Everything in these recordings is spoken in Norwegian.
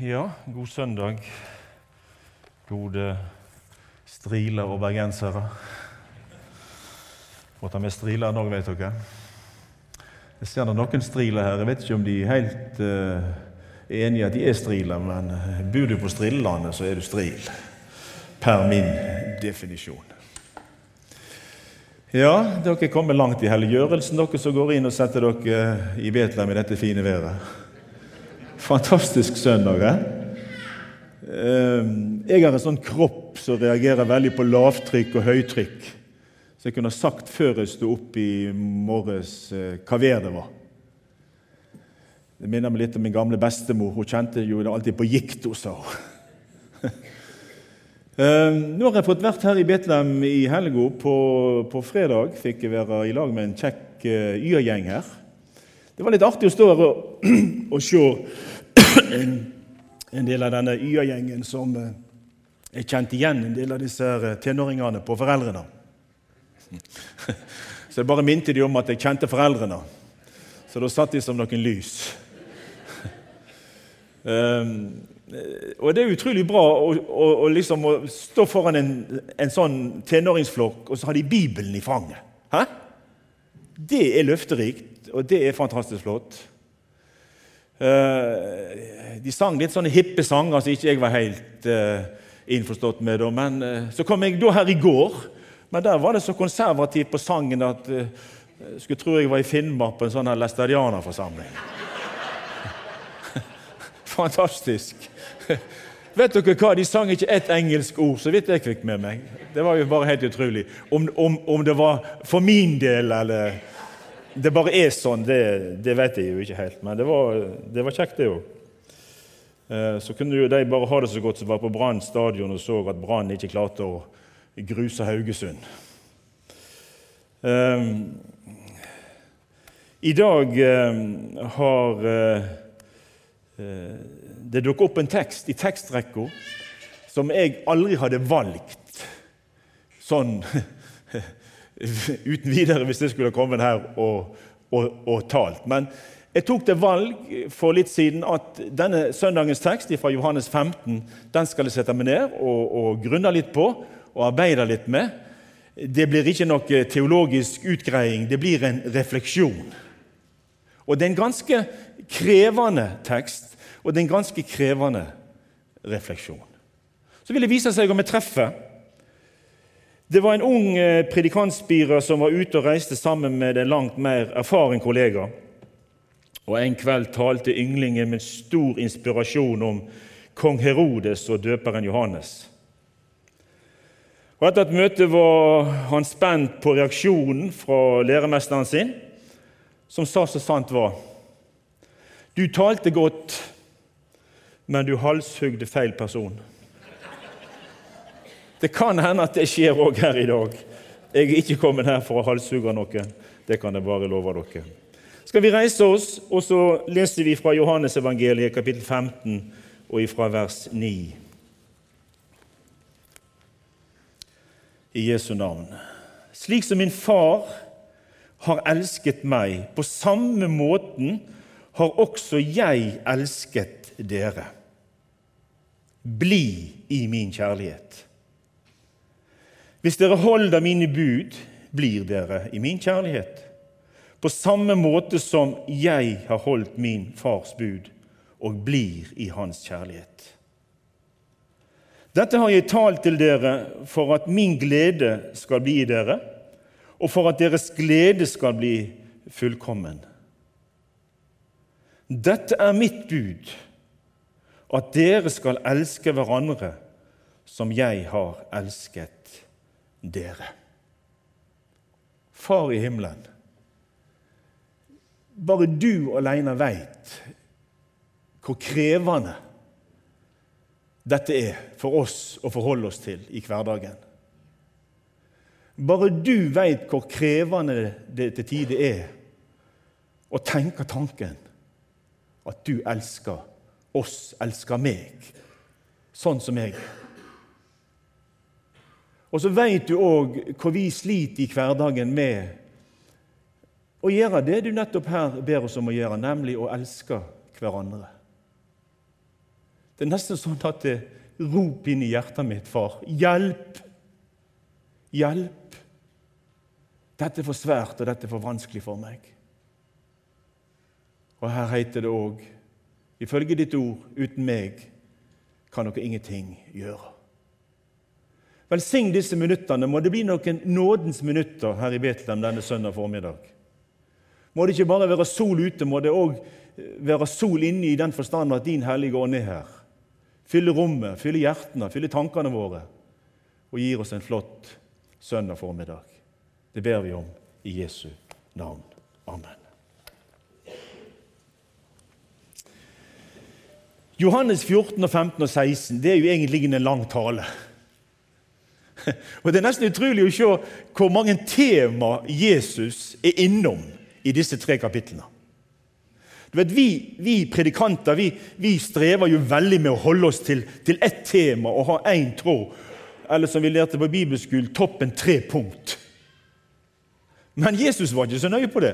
Ja, god søndag, gode striler og bergensere. Må ta med striler i òg, vet dere. Jeg ser det noen striler her. Jeg vet ikke om de er helt uh, enige at de er striler, men uh, bor du på Strillelandet, så er du stril. Per min definisjon. Ja, dere er kommet langt i helliggjørelsen, dere som går inn og setter dere i Betlehem i dette fine været. Fantastisk søndag. Eh? Jeg har en sånn kropp som reagerer veldig på lavtrykk og høytrykk. Så jeg kunne sagt før jeg sto opp i morges eh, hva vær det var. Det minner meg litt om min gamle bestemor. Hun kjente jo det alltid på gikt, hun sa Nå har jeg fått vært her i Betlehem i helga. På, på, fredag fikk jeg være i lag med en kjekk uh, Y-gjeng her. Det var litt artig å stå her og, og se en, en del av denne Y-gjengen som eh, jeg kjente igjen en del av disse eh, tenåringene på foreldrene. Så jeg bare minte de om at jeg kjente foreldrene. Så da satt de som noen lys. Um, og det er utrolig bra å, å, å, liksom, å stå foran en, en, sånn tenåringsflokk, og så har de Bibelen i fanget. Hæ? Det er løfterikt, og det er fantastisk flott. Uh, de sang litt sånne hippe sanger som ikke jeg var helt uh, innforstått med. Men uh, så kom jeg da her i går, men der var det så konservativt på sangen at jeg skulle tro jeg var i Finnmark på en sånn læstadianerforsamling. Fantastisk. Vet dere hva? De sang ikke ett engelsk ord, så vidt jeg fikk med meg. Det var jo bare helt utrolig. Om, om, om det var for min del, eller det bare er sånn, det, det, vet jeg jo ikke helt. Men det var, det var kjekt, det òg. Eh, så kunne jo de bare ha det så godt som var på Brann stadion og så at Brann ikke klarte å gruse Haugesund. Um, I dag um, har det dukket opp en tekst i tekstrekka som jeg aldri hadde valgt sånn uten videre hvis jeg skulle kommet her og, og, og, talt. Men jeg tok det valg for litt siden at denne søndagens tekst fra Johannes 15 den skal jeg sette meg ned og, og grunne litt på og arbeide litt med. Det blir ikke noe teologisk utgreiing, det blir en refleksjon. Og det er en ganske krevende tekst, og det er en ganske krevende refleksjon. Så vil det vise seg om jeg treffer. Det var en ung eh, predikantspirer som var ute og reiste sammen med en langt mer erfaren kollega. Og En kveld talte ynglingen med stor inspirasjon om kong Herodes og døperen Johannes. Og Etter et møte var han spent på reaksjonen fra læremesteren sin, som sa så sant var. Du talte godt, men du halshugde feil person. Det kan hende at det skjer òg her i dag. Jeg er ikke kommet her for å halshugge noen. Det kan jeg bare love dere. Skal vi reise oss, og så leser vi fra Johannesevangeliet kapittel 15 og ifra vers 9. i Jesu navn. Slik som min far har elsket meg, på samme måten har også jeg elsket dere. Bli i min kjærlighet. Hvis dere holder mine bud, blir dere i min kjærlighet. På samme måte som jeg har holdt min fars bud og blir i hans kjærlighet. Dette har jeg talt til dere for at min glede skal bli i dere, og for at deres glede skal bli fullkommen. Dette er mitt bud, at dere skal elske hverandre som jeg har elsket dere. Far i himmelen, bare du alene veit hvor krevende dette er for oss å forholde oss til i hverdagen. Bare du veit hvor krevende det til tider er å tenke tanken at du elsker oss, elsker meg, sånn som jeg er. Og så veit du òg hvor vi sliter i hverdagen med å gjøre det du nettopp her ber oss om å gjøre, nemlig å elske hverandre. Det er nesten sånn at det roper inn i hjertet mitt, far. Hjelp! Hjelp! Dette er for svært, og dette er for vanskelig for meg. Og her heter det òg, ifølge ditt ord, uten meg kan dere ingenting gjøre. Velsign disse minuttene. Må det bli noen nådens minutter her i Betlehem denne søndag formiddag. Må det ikke bare være sol ute, må det òg være sol inne i den forstand at din Hellige Ånd er her. Fylle rommet, fylle hjertene, fylle tankene våre og gir oss en flott søndag formiddag. Det ber vi om i Jesu navn. Amen. Johannes 14, 15 og 16 det er jo egentlig en lang tale. Og Det er nesten utrolig å se hvor mange tema Jesus er innom i disse tre kapitlene. Du vet, Vi, vi predikanter vi, vi, strever jo veldig med å holde oss til, til ett tema og ha én tråd. Eller som vi lærte på bibelskolen, toppen tre punkt. Men Jesus var ikke så nøye på det.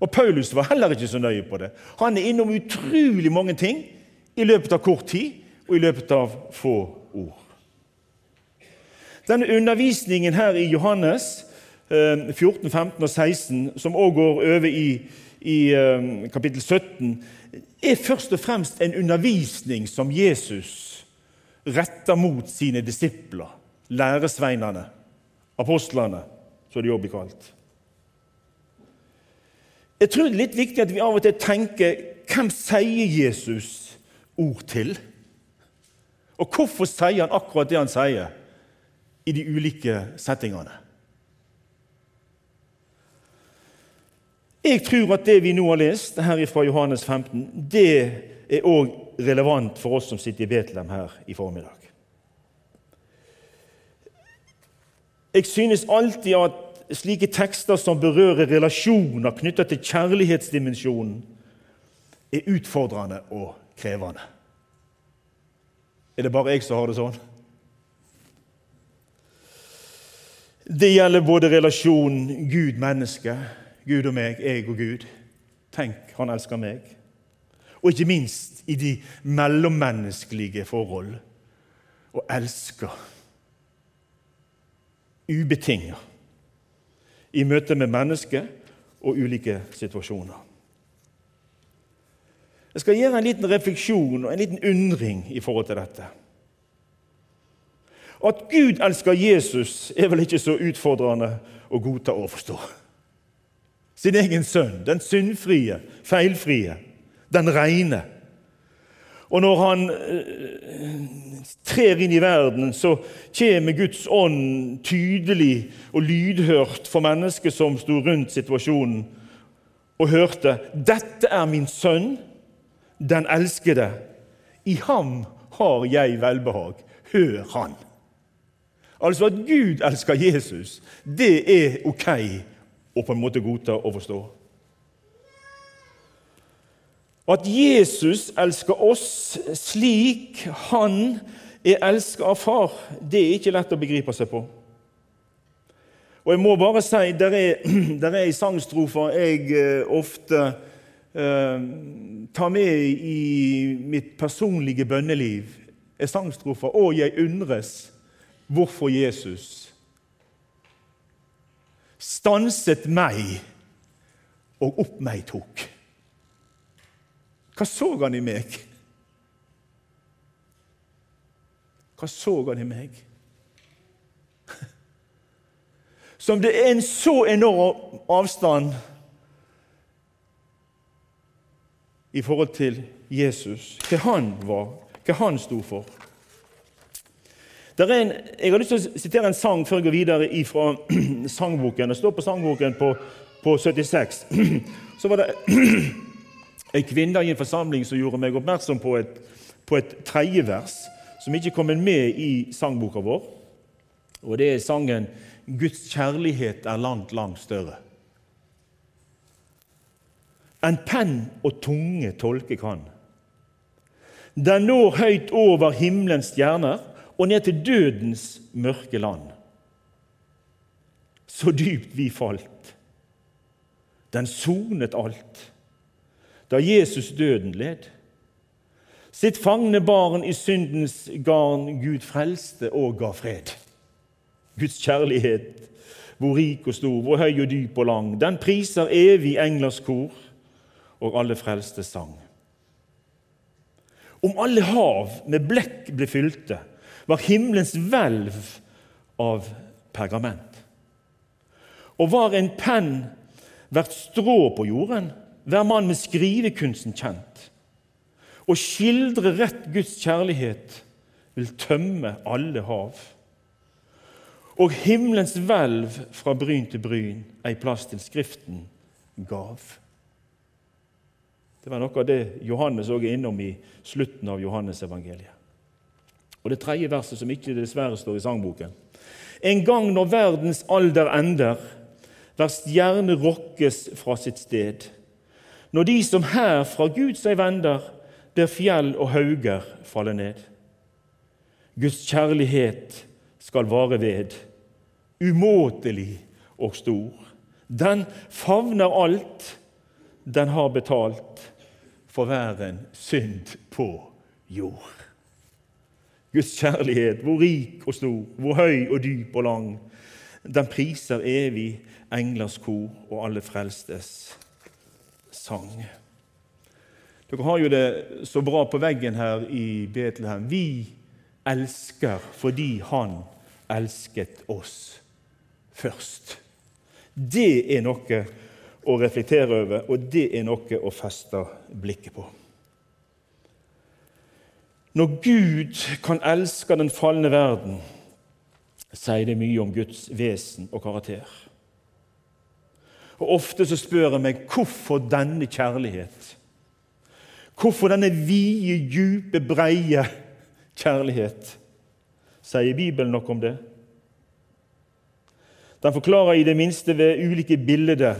Og Paulus var heller ikke så nøye på det. Han er innom utrolig mange ting i løpet av kort tid og i løpet av få ord. Denne undervisningen her i Johannes 14, eh, 15 og 16, som også går over i, i eh, kapittel 17, er først og fremst en undervisning som Jesus retter mot sine disipler, læresveinene, apostlene, som de òg blir kalt. Jeg tror det er litt viktig at vi av og til tenker hvem sier Jesus ord til? Og hvorfor sier han akkurat det han sier? I de ulike settingene. Jeg tror at det vi nå har lest her fra Johannes 15, det er òg relevant for oss som sitter i Betlehem her i formiddag. Jeg synes alltid at slike tekster som berører relasjoner knyttet til kjærlighetsdimensjonen, er utfordrende og krevende. Er det bare jeg som har det sånn? Det gjelder både relasjonen Gud-menneske, Gud og meg, jeg og Gud. Tenk, han elsker meg. Og ikke minst i de mellommenneskelige forhold. Og elsker ubetinga i møte med mennesker og ulike situasjoner. Jeg skal gjøre en liten refleksjon og en liten undring i forhold til dette. At Gud elsker Jesus, er vel ikke så utfordrende å godta og forstå. Sin egen sønn, den syndfrie, feilfrie, den reine. Og når han eh, trer inn i verden, så kommer Guds ånd tydelig og lydhørt for mennesker som sto rundt situasjonen og hørte 'Dette er min sønn, den elskede. I ham har jeg velbehag. Hør han.' Altså at Gud elsker Jesus, det er ok å på en måte godta og forstå. At Jesus elsker oss slik han er elsket av far, det er ikke lett å begripe seg på. Og jeg må bare si, Der er, der er sangstrofer jeg eh, ofte eh, tar med i mitt personlige bønneliv. Er sangstrofer 'Å, jeg undres' hvorfor Jesus stanset meg og opp meg tok. Hva så han i meg? Hva så han i meg? Som det er en så enorm avstand i forhold til Jesus, hva han var, hva han sto for. En, jeg har lyst til å sitere en sang før jeg går videre fra sangboken. Det står på sangboken på, på 76. Så var det ei kvinne i en forsamling som gjorde meg oppmerksom på et, på et tredje vers som ikke kommer med i sangboka vår. Og det er sangen 'Guds kjærlighet er langt, langt større'. En penn og tunge tolke kan. Den når høyt over himmelens stjerner og ned til dødens mørke land. Så dypt vi falt. Den sonet alt da Jesus døden led. Sitt fangne barn i syndens garn Gud frelste og ga fred. Guds kjærlighet, hvor rik og stor, hvor høy og dyp og lang, den priser evig englers kor og alle frelste sang. Om alle hav med blekk ble fylte, var himmelens hvelv av pergament. Og var en penn verdt strå på jorden, hver mann med skrivekunsten kjent. Å skildre rett Guds kjærlighet vil tømme alle hav. Og himmelens hvelv fra bryn til bryn ei plass til Skriften gav. Det var noe av det Johannes òg er innom i slutten av Johannes-evangeliet. Og Det tredje verset, som ikke dessverre står i sangboken. En gang når verdens alder ender, hver stjerne rokkes fra sitt sted. Når de som her fra Gud seg vender, der fjell og hauger faller ned. Guds kjærlighet skal vare ved, umåtelig og stor. Den favner alt, den har betalt for hver en synd på jord. Guds kjærlighet, hvor rik og stor, hvor høy og dyp og lang, den priser evig englers kor og alle frelstes sang. Dere har jo det så bra på veggen her i Betlehem. Vi elsker fordi Han elsket oss først. Det er noe å reflektere over, og det er noe å feste blikket på. Når Gud kan elske den falne verden, sier det mye om Guds vesen og karakter. Og Ofte så spør jeg meg hvorfor denne kjærlighet? Hvorfor denne vide, dype, breie kjærlighet? Sier Bibelen noe om det? Den forklarer i det minste ved ulike bilder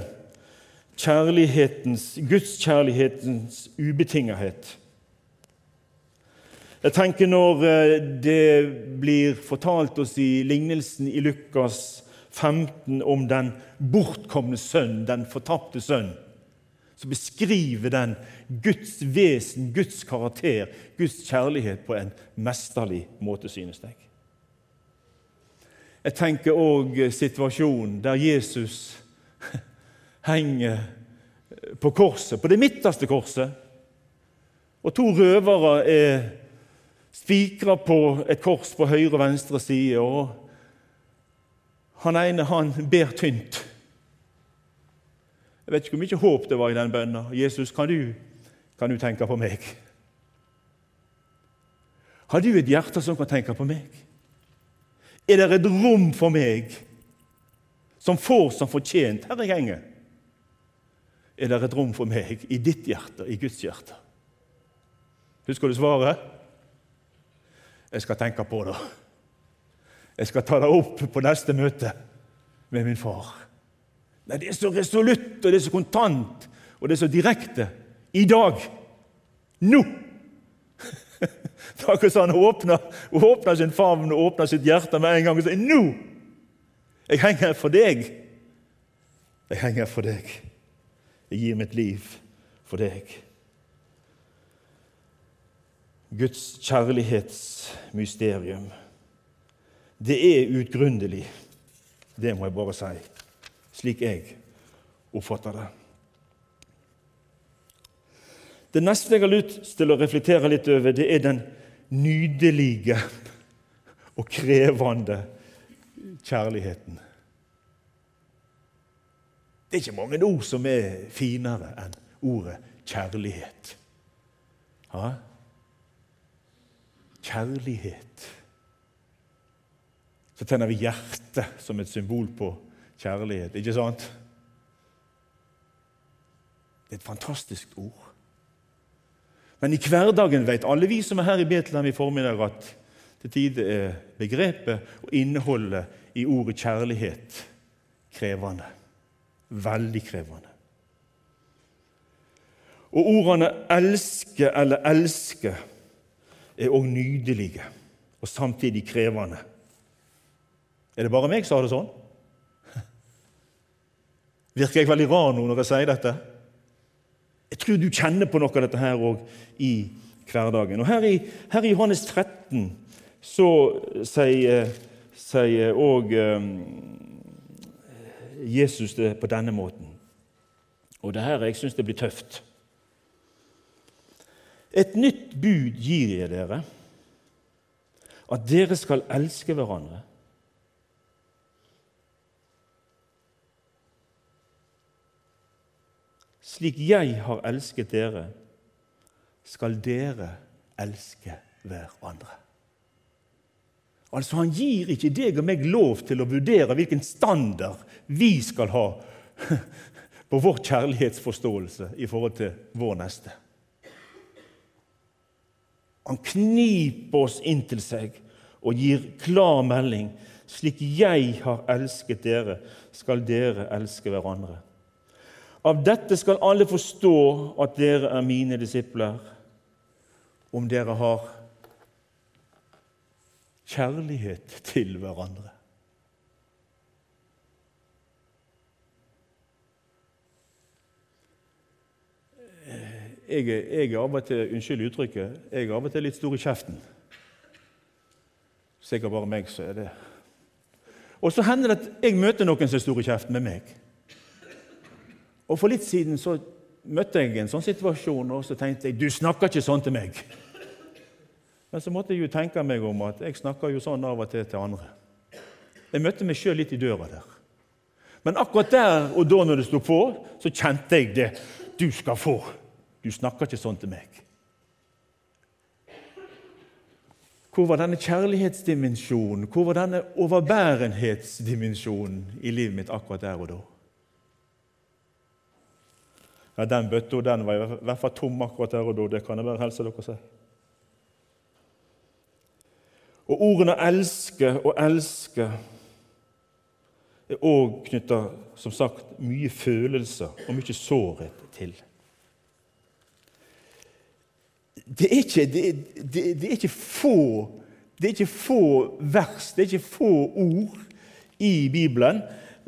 kjærlighetens, gudskjærlighetens ubetingethet. Jeg tenker når eh, det blir fortalt oss i lignelsen i Lukas 15 om den bortkomne sønn, den fortapte sønn, så beskriver den Guds vesen, Guds karakter, Guds kjærlighet på en mesterlig måte, synes jeg. Jeg tenker òg situasjonen der Jesus henger på korset, på det midterste korset. Og to røvere er spikra på et kors på høyre og venstre side. og Han ene han ber tynt. Jeg vet ikke hvor mye håp det var i den bønna. 'Jesus, kan du, kan du tenke på meg?' Har du et hjerte som kan tenke på meg? Er det et rom for meg som får som fortjent her jeg henger? er det et rom for meg i ditt hjerte, i Guds hjerte. Husker du svaret? Jeg skal tenke på det. Jeg skal ta det opp på neste møte med min far. Nei, Det er så resolutt, og det er så kontant, og det er så direkte. I dag. Nå! Det er akkurat sånn åpner, åpner sin favn og åpner sitt hjerte med en gang og sier nå! Jeg henger for deg. Jeg henger for deg. Jeg gir mitt liv for deg. Guds kjærlighetsmysterium. Det er utgrunnelig, det må jeg bare si, slik jeg oppfatter det. Det neste jeg har lyst til å reflektere litt over, det er den nydelige og krevende kjærligheten. Det er ikke mange ord som er finere enn ordet kjærlighet. Ja? Kjærlighet. Så tenner vi hjertet som et symbol på kjærlighet, ikke sant? Det er et fantastisk ord. Men i hverdagen vet alle vi som er her i Betlehem i formiddag, at til tider er begrepet og innholdet i ordet kjærlighet krevende. Veldig krevende. Og ordene 'elske' eller 'elske' er òg nydelige og samtidig krevende. Er det bare meg som har det sånn? Virker jeg veldig rar nå når jeg sier dette? Jeg tror du kjenner på noe av dette her òg i hverdagen. Og Her i, her i Johannes 13 så sier, sier òg um, Jesus det på denne måten. Og det her jeg syns det blir tøft. Et nytt bud gir jeg dere, at dere skal elske hverandre. Slik jeg har elsket dere, skal dere elske hverandre. Altså, Han gir ikke deg og meg lov til å vurdere hvilken standard vi skal ha på vår kjærlighetsforståelse i forhold til vår neste. Han kniper oss inntil seg og gir klar melding. Slik jeg har elsket dere, skal dere elske hverandre. Av dette skal alle forstå at dere er mine disipler, om dere har kjærlighet til hverandre. Jeg, jeg er av og til unnskyld uttrykket, jeg er av og til litt stor i kjeften. Sikkert bare meg som er det. Og så hender det at jeg møter noen som er stor i kjeften med meg. Og For litt siden så møtte jeg en sånn situasjon, og så tenkte jeg du snakker ikke sånn til meg. Men så måtte jeg jo tenke meg om at jeg snakker jo sånn av og til til andre. Jeg møtte meg sjøl litt i døra der. Men akkurat der og da når det sto på, så kjente jeg det. Du skal få. Du snakker ikke sånn til meg. Hvor var denne kjærlighetsdimensjonen, hvor var denne overbærenhetsdimensjonen i livet mitt akkurat der og da? Ja, Den bøtta den var i hvert fall tom akkurat der og da. Det kan jeg bare helse dere si. Og ordene 'elske' og 'elske' er òg knytta som sagt, mye følelser og mye sårhet til. Det er ikke, det, det, det er ikke få det er ikke få vers, det er ikke få ord i Bibelen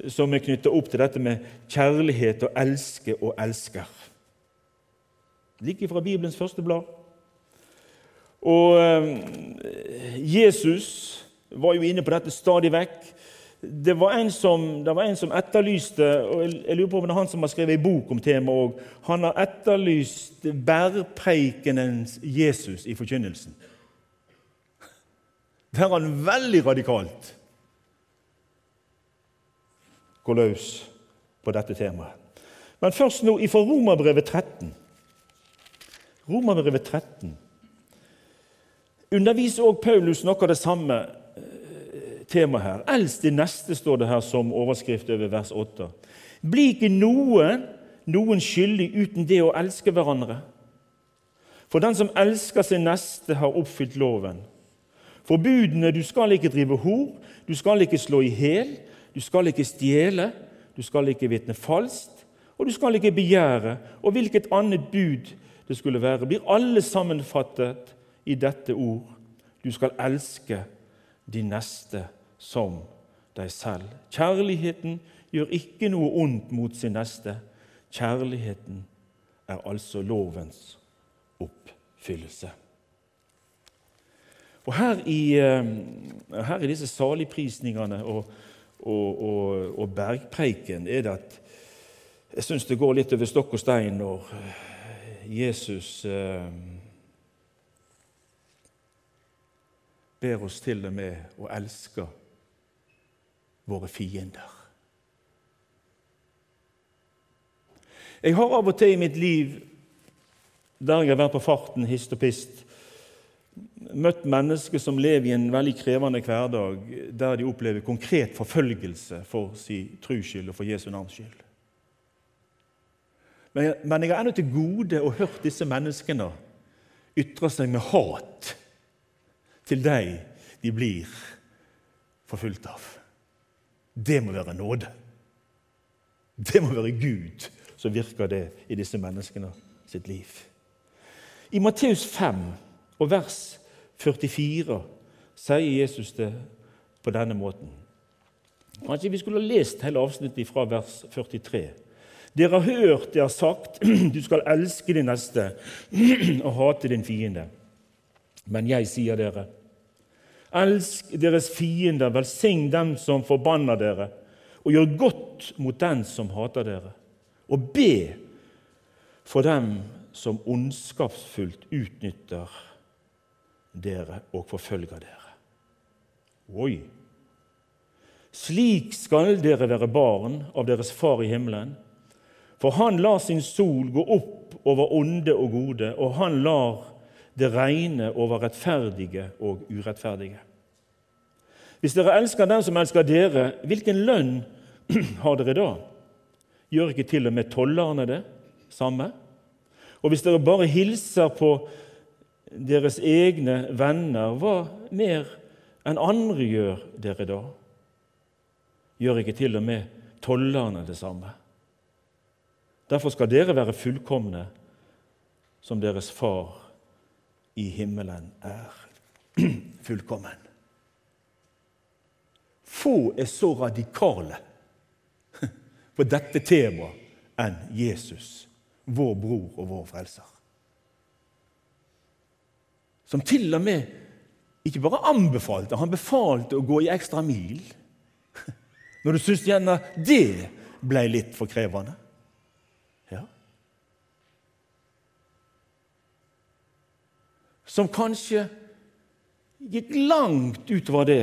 som er knytta opp til dette med kjærlighet og elske og elsker. Like fra Bibelens første blad. Og eh, Jesus var jo inne på dette stadig vekk. Det var som, var en som etterlyste og Jeg lurer på om det er han som har skrevet en bok om temaet òg. Han har etterlyst bærpreikenens Jesus i forkynnelsen. Der er han veldig radikalt går løs på dette temaet. Men først nå fra Romerbrevet 13. Romerbrevet 13 underviser også Paulus noe av det samme temaet her. Elsk de neste, står det her som overskrift over vers 8. Bli ikke noen noen skyldig uten det å elske hverandre. For den som elsker sin neste, har oppfylt loven. Forbudene du skal ikke drive hor, du skal ikke slå i hæl, du skal ikke stjele, du skal ikke vitne falskt, og du skal ikke begjære. Og hvilket annet bud det skulle være, blir alle sammenfattet i dette ord. Du skal elske de neste som deg selv. Kjærligheten gjør ikke noe ondt mot sin neste. Kjærligheten er altså lovens oppfyllelse. Og Her i, eh, her i disse saligprisningene og og, og, og bergpreiken er det at jeg syns det går litt over stokk og stein når eh, Jesus eh, ber oss til og med å elske våre fiender. Jeg har av og til i mitt liv, der jeg har vært på farten hist og pist, møtt mennesker som lever i en veldig krevende hverdag, der de opplever konkret forfølgelse for sin skyld og for Jesu navns skyld. Men, men jeg har ennå til gode å hørt disse menneskene ytre seg med hat til deg de blir forfulgt av. Det må være nåde. Det må være Gud som virker det i disse menneskene sitt liv. I Matteus 5 og vers 44 sier Jesus det på denne måten. Kanskje vi skulle ha lest hele avsnittet fra vers 43. Dere har hørt det har sagt, du skal elske din neste og hate din fiende. Men jeg sier dere, elsk deres fiender, velsign dem som forbanner dere, og gjør godt mot den som hater dere, og be for dem som ondskapsfullt utnytter dere og forfølger dere. Oi! Slik skal dere være barn av deres Far i himmelen. For han lar sin sol gå opp over onde og gode, og han lar det regne over rettferdige og urettferdige. Hvis dere elsker den som elsker dere, hvilken lønn har dere da? Gjør ikke til og med tollerne det samme? Og hvis dere bare hilser på deres egne venner, hva mer enn andre gjør dere da? Gjør ikke til og med tollerne det samme? Derfor skal dere være fullkomne som deres far i himmelen er fullkommen. Få er så radikale på dette temaet enn Jesus, vår bror og vår frelser. Som til og med ikke bare anbefalte, han befalte å gå i ekstra mil. Når du syns gjerne det ble litt for krevende. Som kanskje gikk langt utover det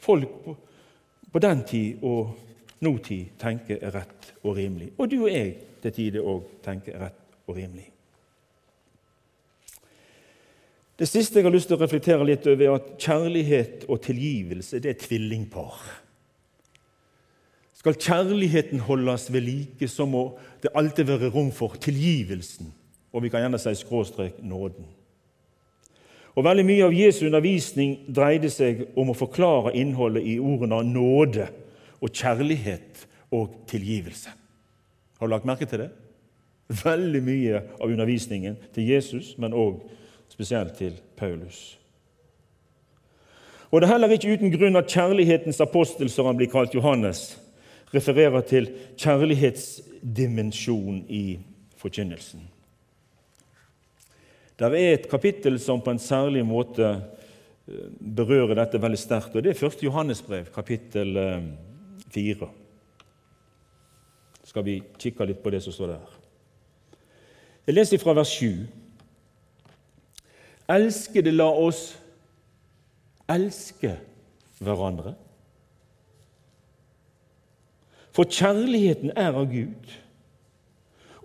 folk på, den tid og nåtid tenker er rett og rimelig. Og du og jeg til tider òg tenker er rett og rimelig. Det siste jeg har lyst til å reflektere litt over, er at kjærlighet og tilgivelse det er tvillingpar. Skal kjærligheten holdes ved like, så må det alltid være rom for tilgivelsen, og vi kan gjerne si skråstrek nåden. Og Veldig mye av Jesu undervisning dreide seg om å forklare innholdet i ordene nåde og kjærlighet og tilgivelse. Har du lagt merke til det? Veldig mye av undervisningen til Jesus, men òg spesielt til Paulus. Og Det er heller ikke uten grunn at kjærlighetens apostel, som han blir kalt Johannes, refererer til kjærlighetsdimensjon i forkynnelsen. Det er et kapittel som på en særlig måte eh, berører dette veldig sterkt, og det er 1. Johannesbrev, kapittel 4. Eh, Skal vi kikke litt på det som står der. Jeg leser fra vers 7. Elskede, la oss elske hverandre. For kjærligheten er av Gud.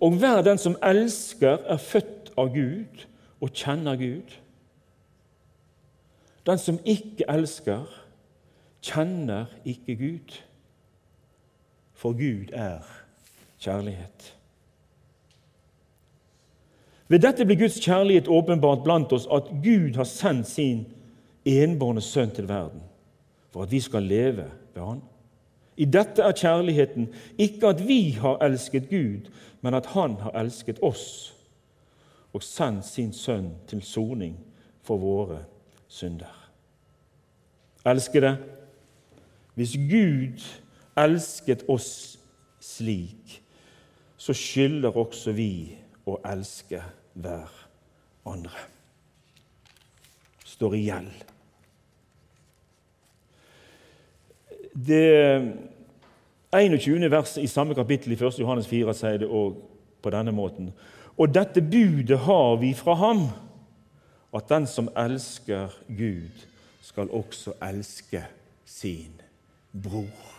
Og hver den som elsker, er født av Gud og kjenner Gud. Den som ikke elsker, kjenner ikke Gud, for Gud er kjærlighet. Ved dette blir Guds kjærlighet åpenbart blant oss, at Gud har sendt sin enbårne sønn til verden for at vi skal leve ved Han. I dette er kjærligheten ikke at vi har elsket Gud, men at Han har elsket oss og sendt sin sønn til soning for våre synder. Elskede, hvis Gud elsket oss slik, så skylder også vi å elske hver andre. Står i gjeld. Det 21. verset i samme kapittel i 1. Johannes 4 sier det òg på denne måten. Og dette budet har vi fra ham, at den som elsker Gud, skal også elske sin bror.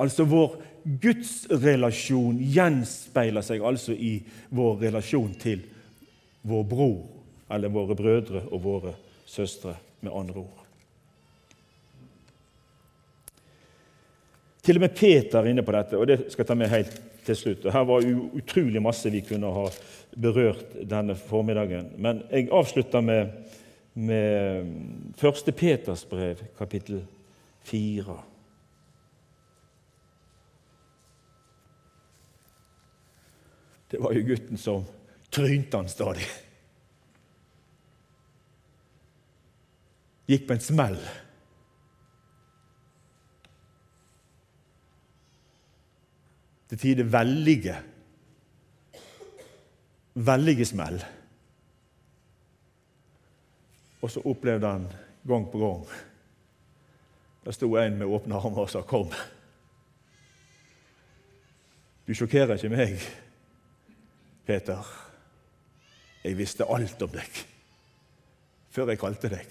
Altså vår gudsrelasjon gjenspeiler seg altså i vår relasjon til vår bror, eller våre brødre og våre søstre, med andre ord. Til og med Peter er inne på dette, og det skal jeg ta med helt til slutt. Her var utrolig masse vi kunne ha berørt denne formiddagen. Men jeg avslutter med, med 1. Peters brev, kapittel 4. det var jo gutten som trynte han stadig. Gikk på en smell. Til tider veldige, veldige smell. Og så opplevde han gang på gang Der sto en med åpne armer og sa 'Kom'. Du sjokkerer ikke meg, Peter. Jeg visste alt om deg før jeg kalte deg.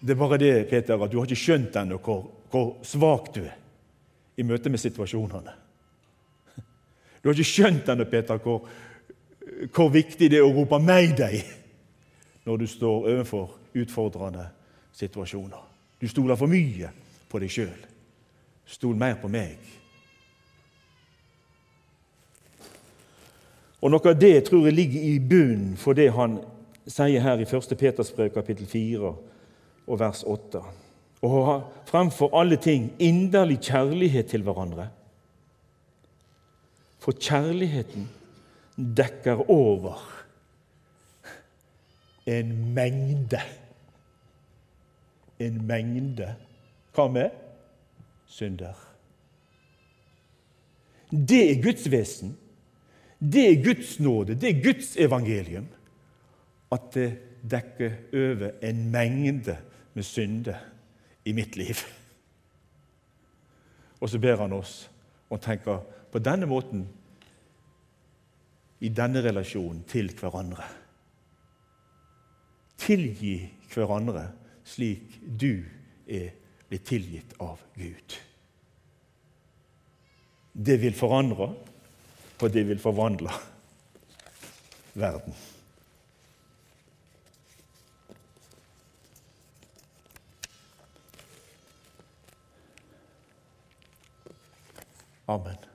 Det er bare det, Peter, at du har ikke skjønt ennå hvor, hvor svak du er i møte med situasjonene. Du har ikke skjønt ennå, Peter, hvor, hvor viktig det er å rope 'Mayday' når du står overfor utfordrende situasjoner. Du stoler for mye på deg sjøl. Stol mer på meg. Og Noe av det tror jeg ligger i bunnen for det han sier her i 1. Peters brev, kapittel 4 og vers 8. Å ha fremfor alle ting inderlig kjærlighet til hverandre. For kjærligheten dekker over en mengde En mengde Hva med? Synder. Det er Guds vesen. Det er Guds nåde, det er Guds evangelium. At det dekker over en mengde med synder i mitt liv. Og så ber han oss og tenker på denne måten i denne relasjonen til hverandre. Tilgi hverandre slik du er blitt tilgitt av Gud. Det vil forandre, og det vil forvandle verden. Amen.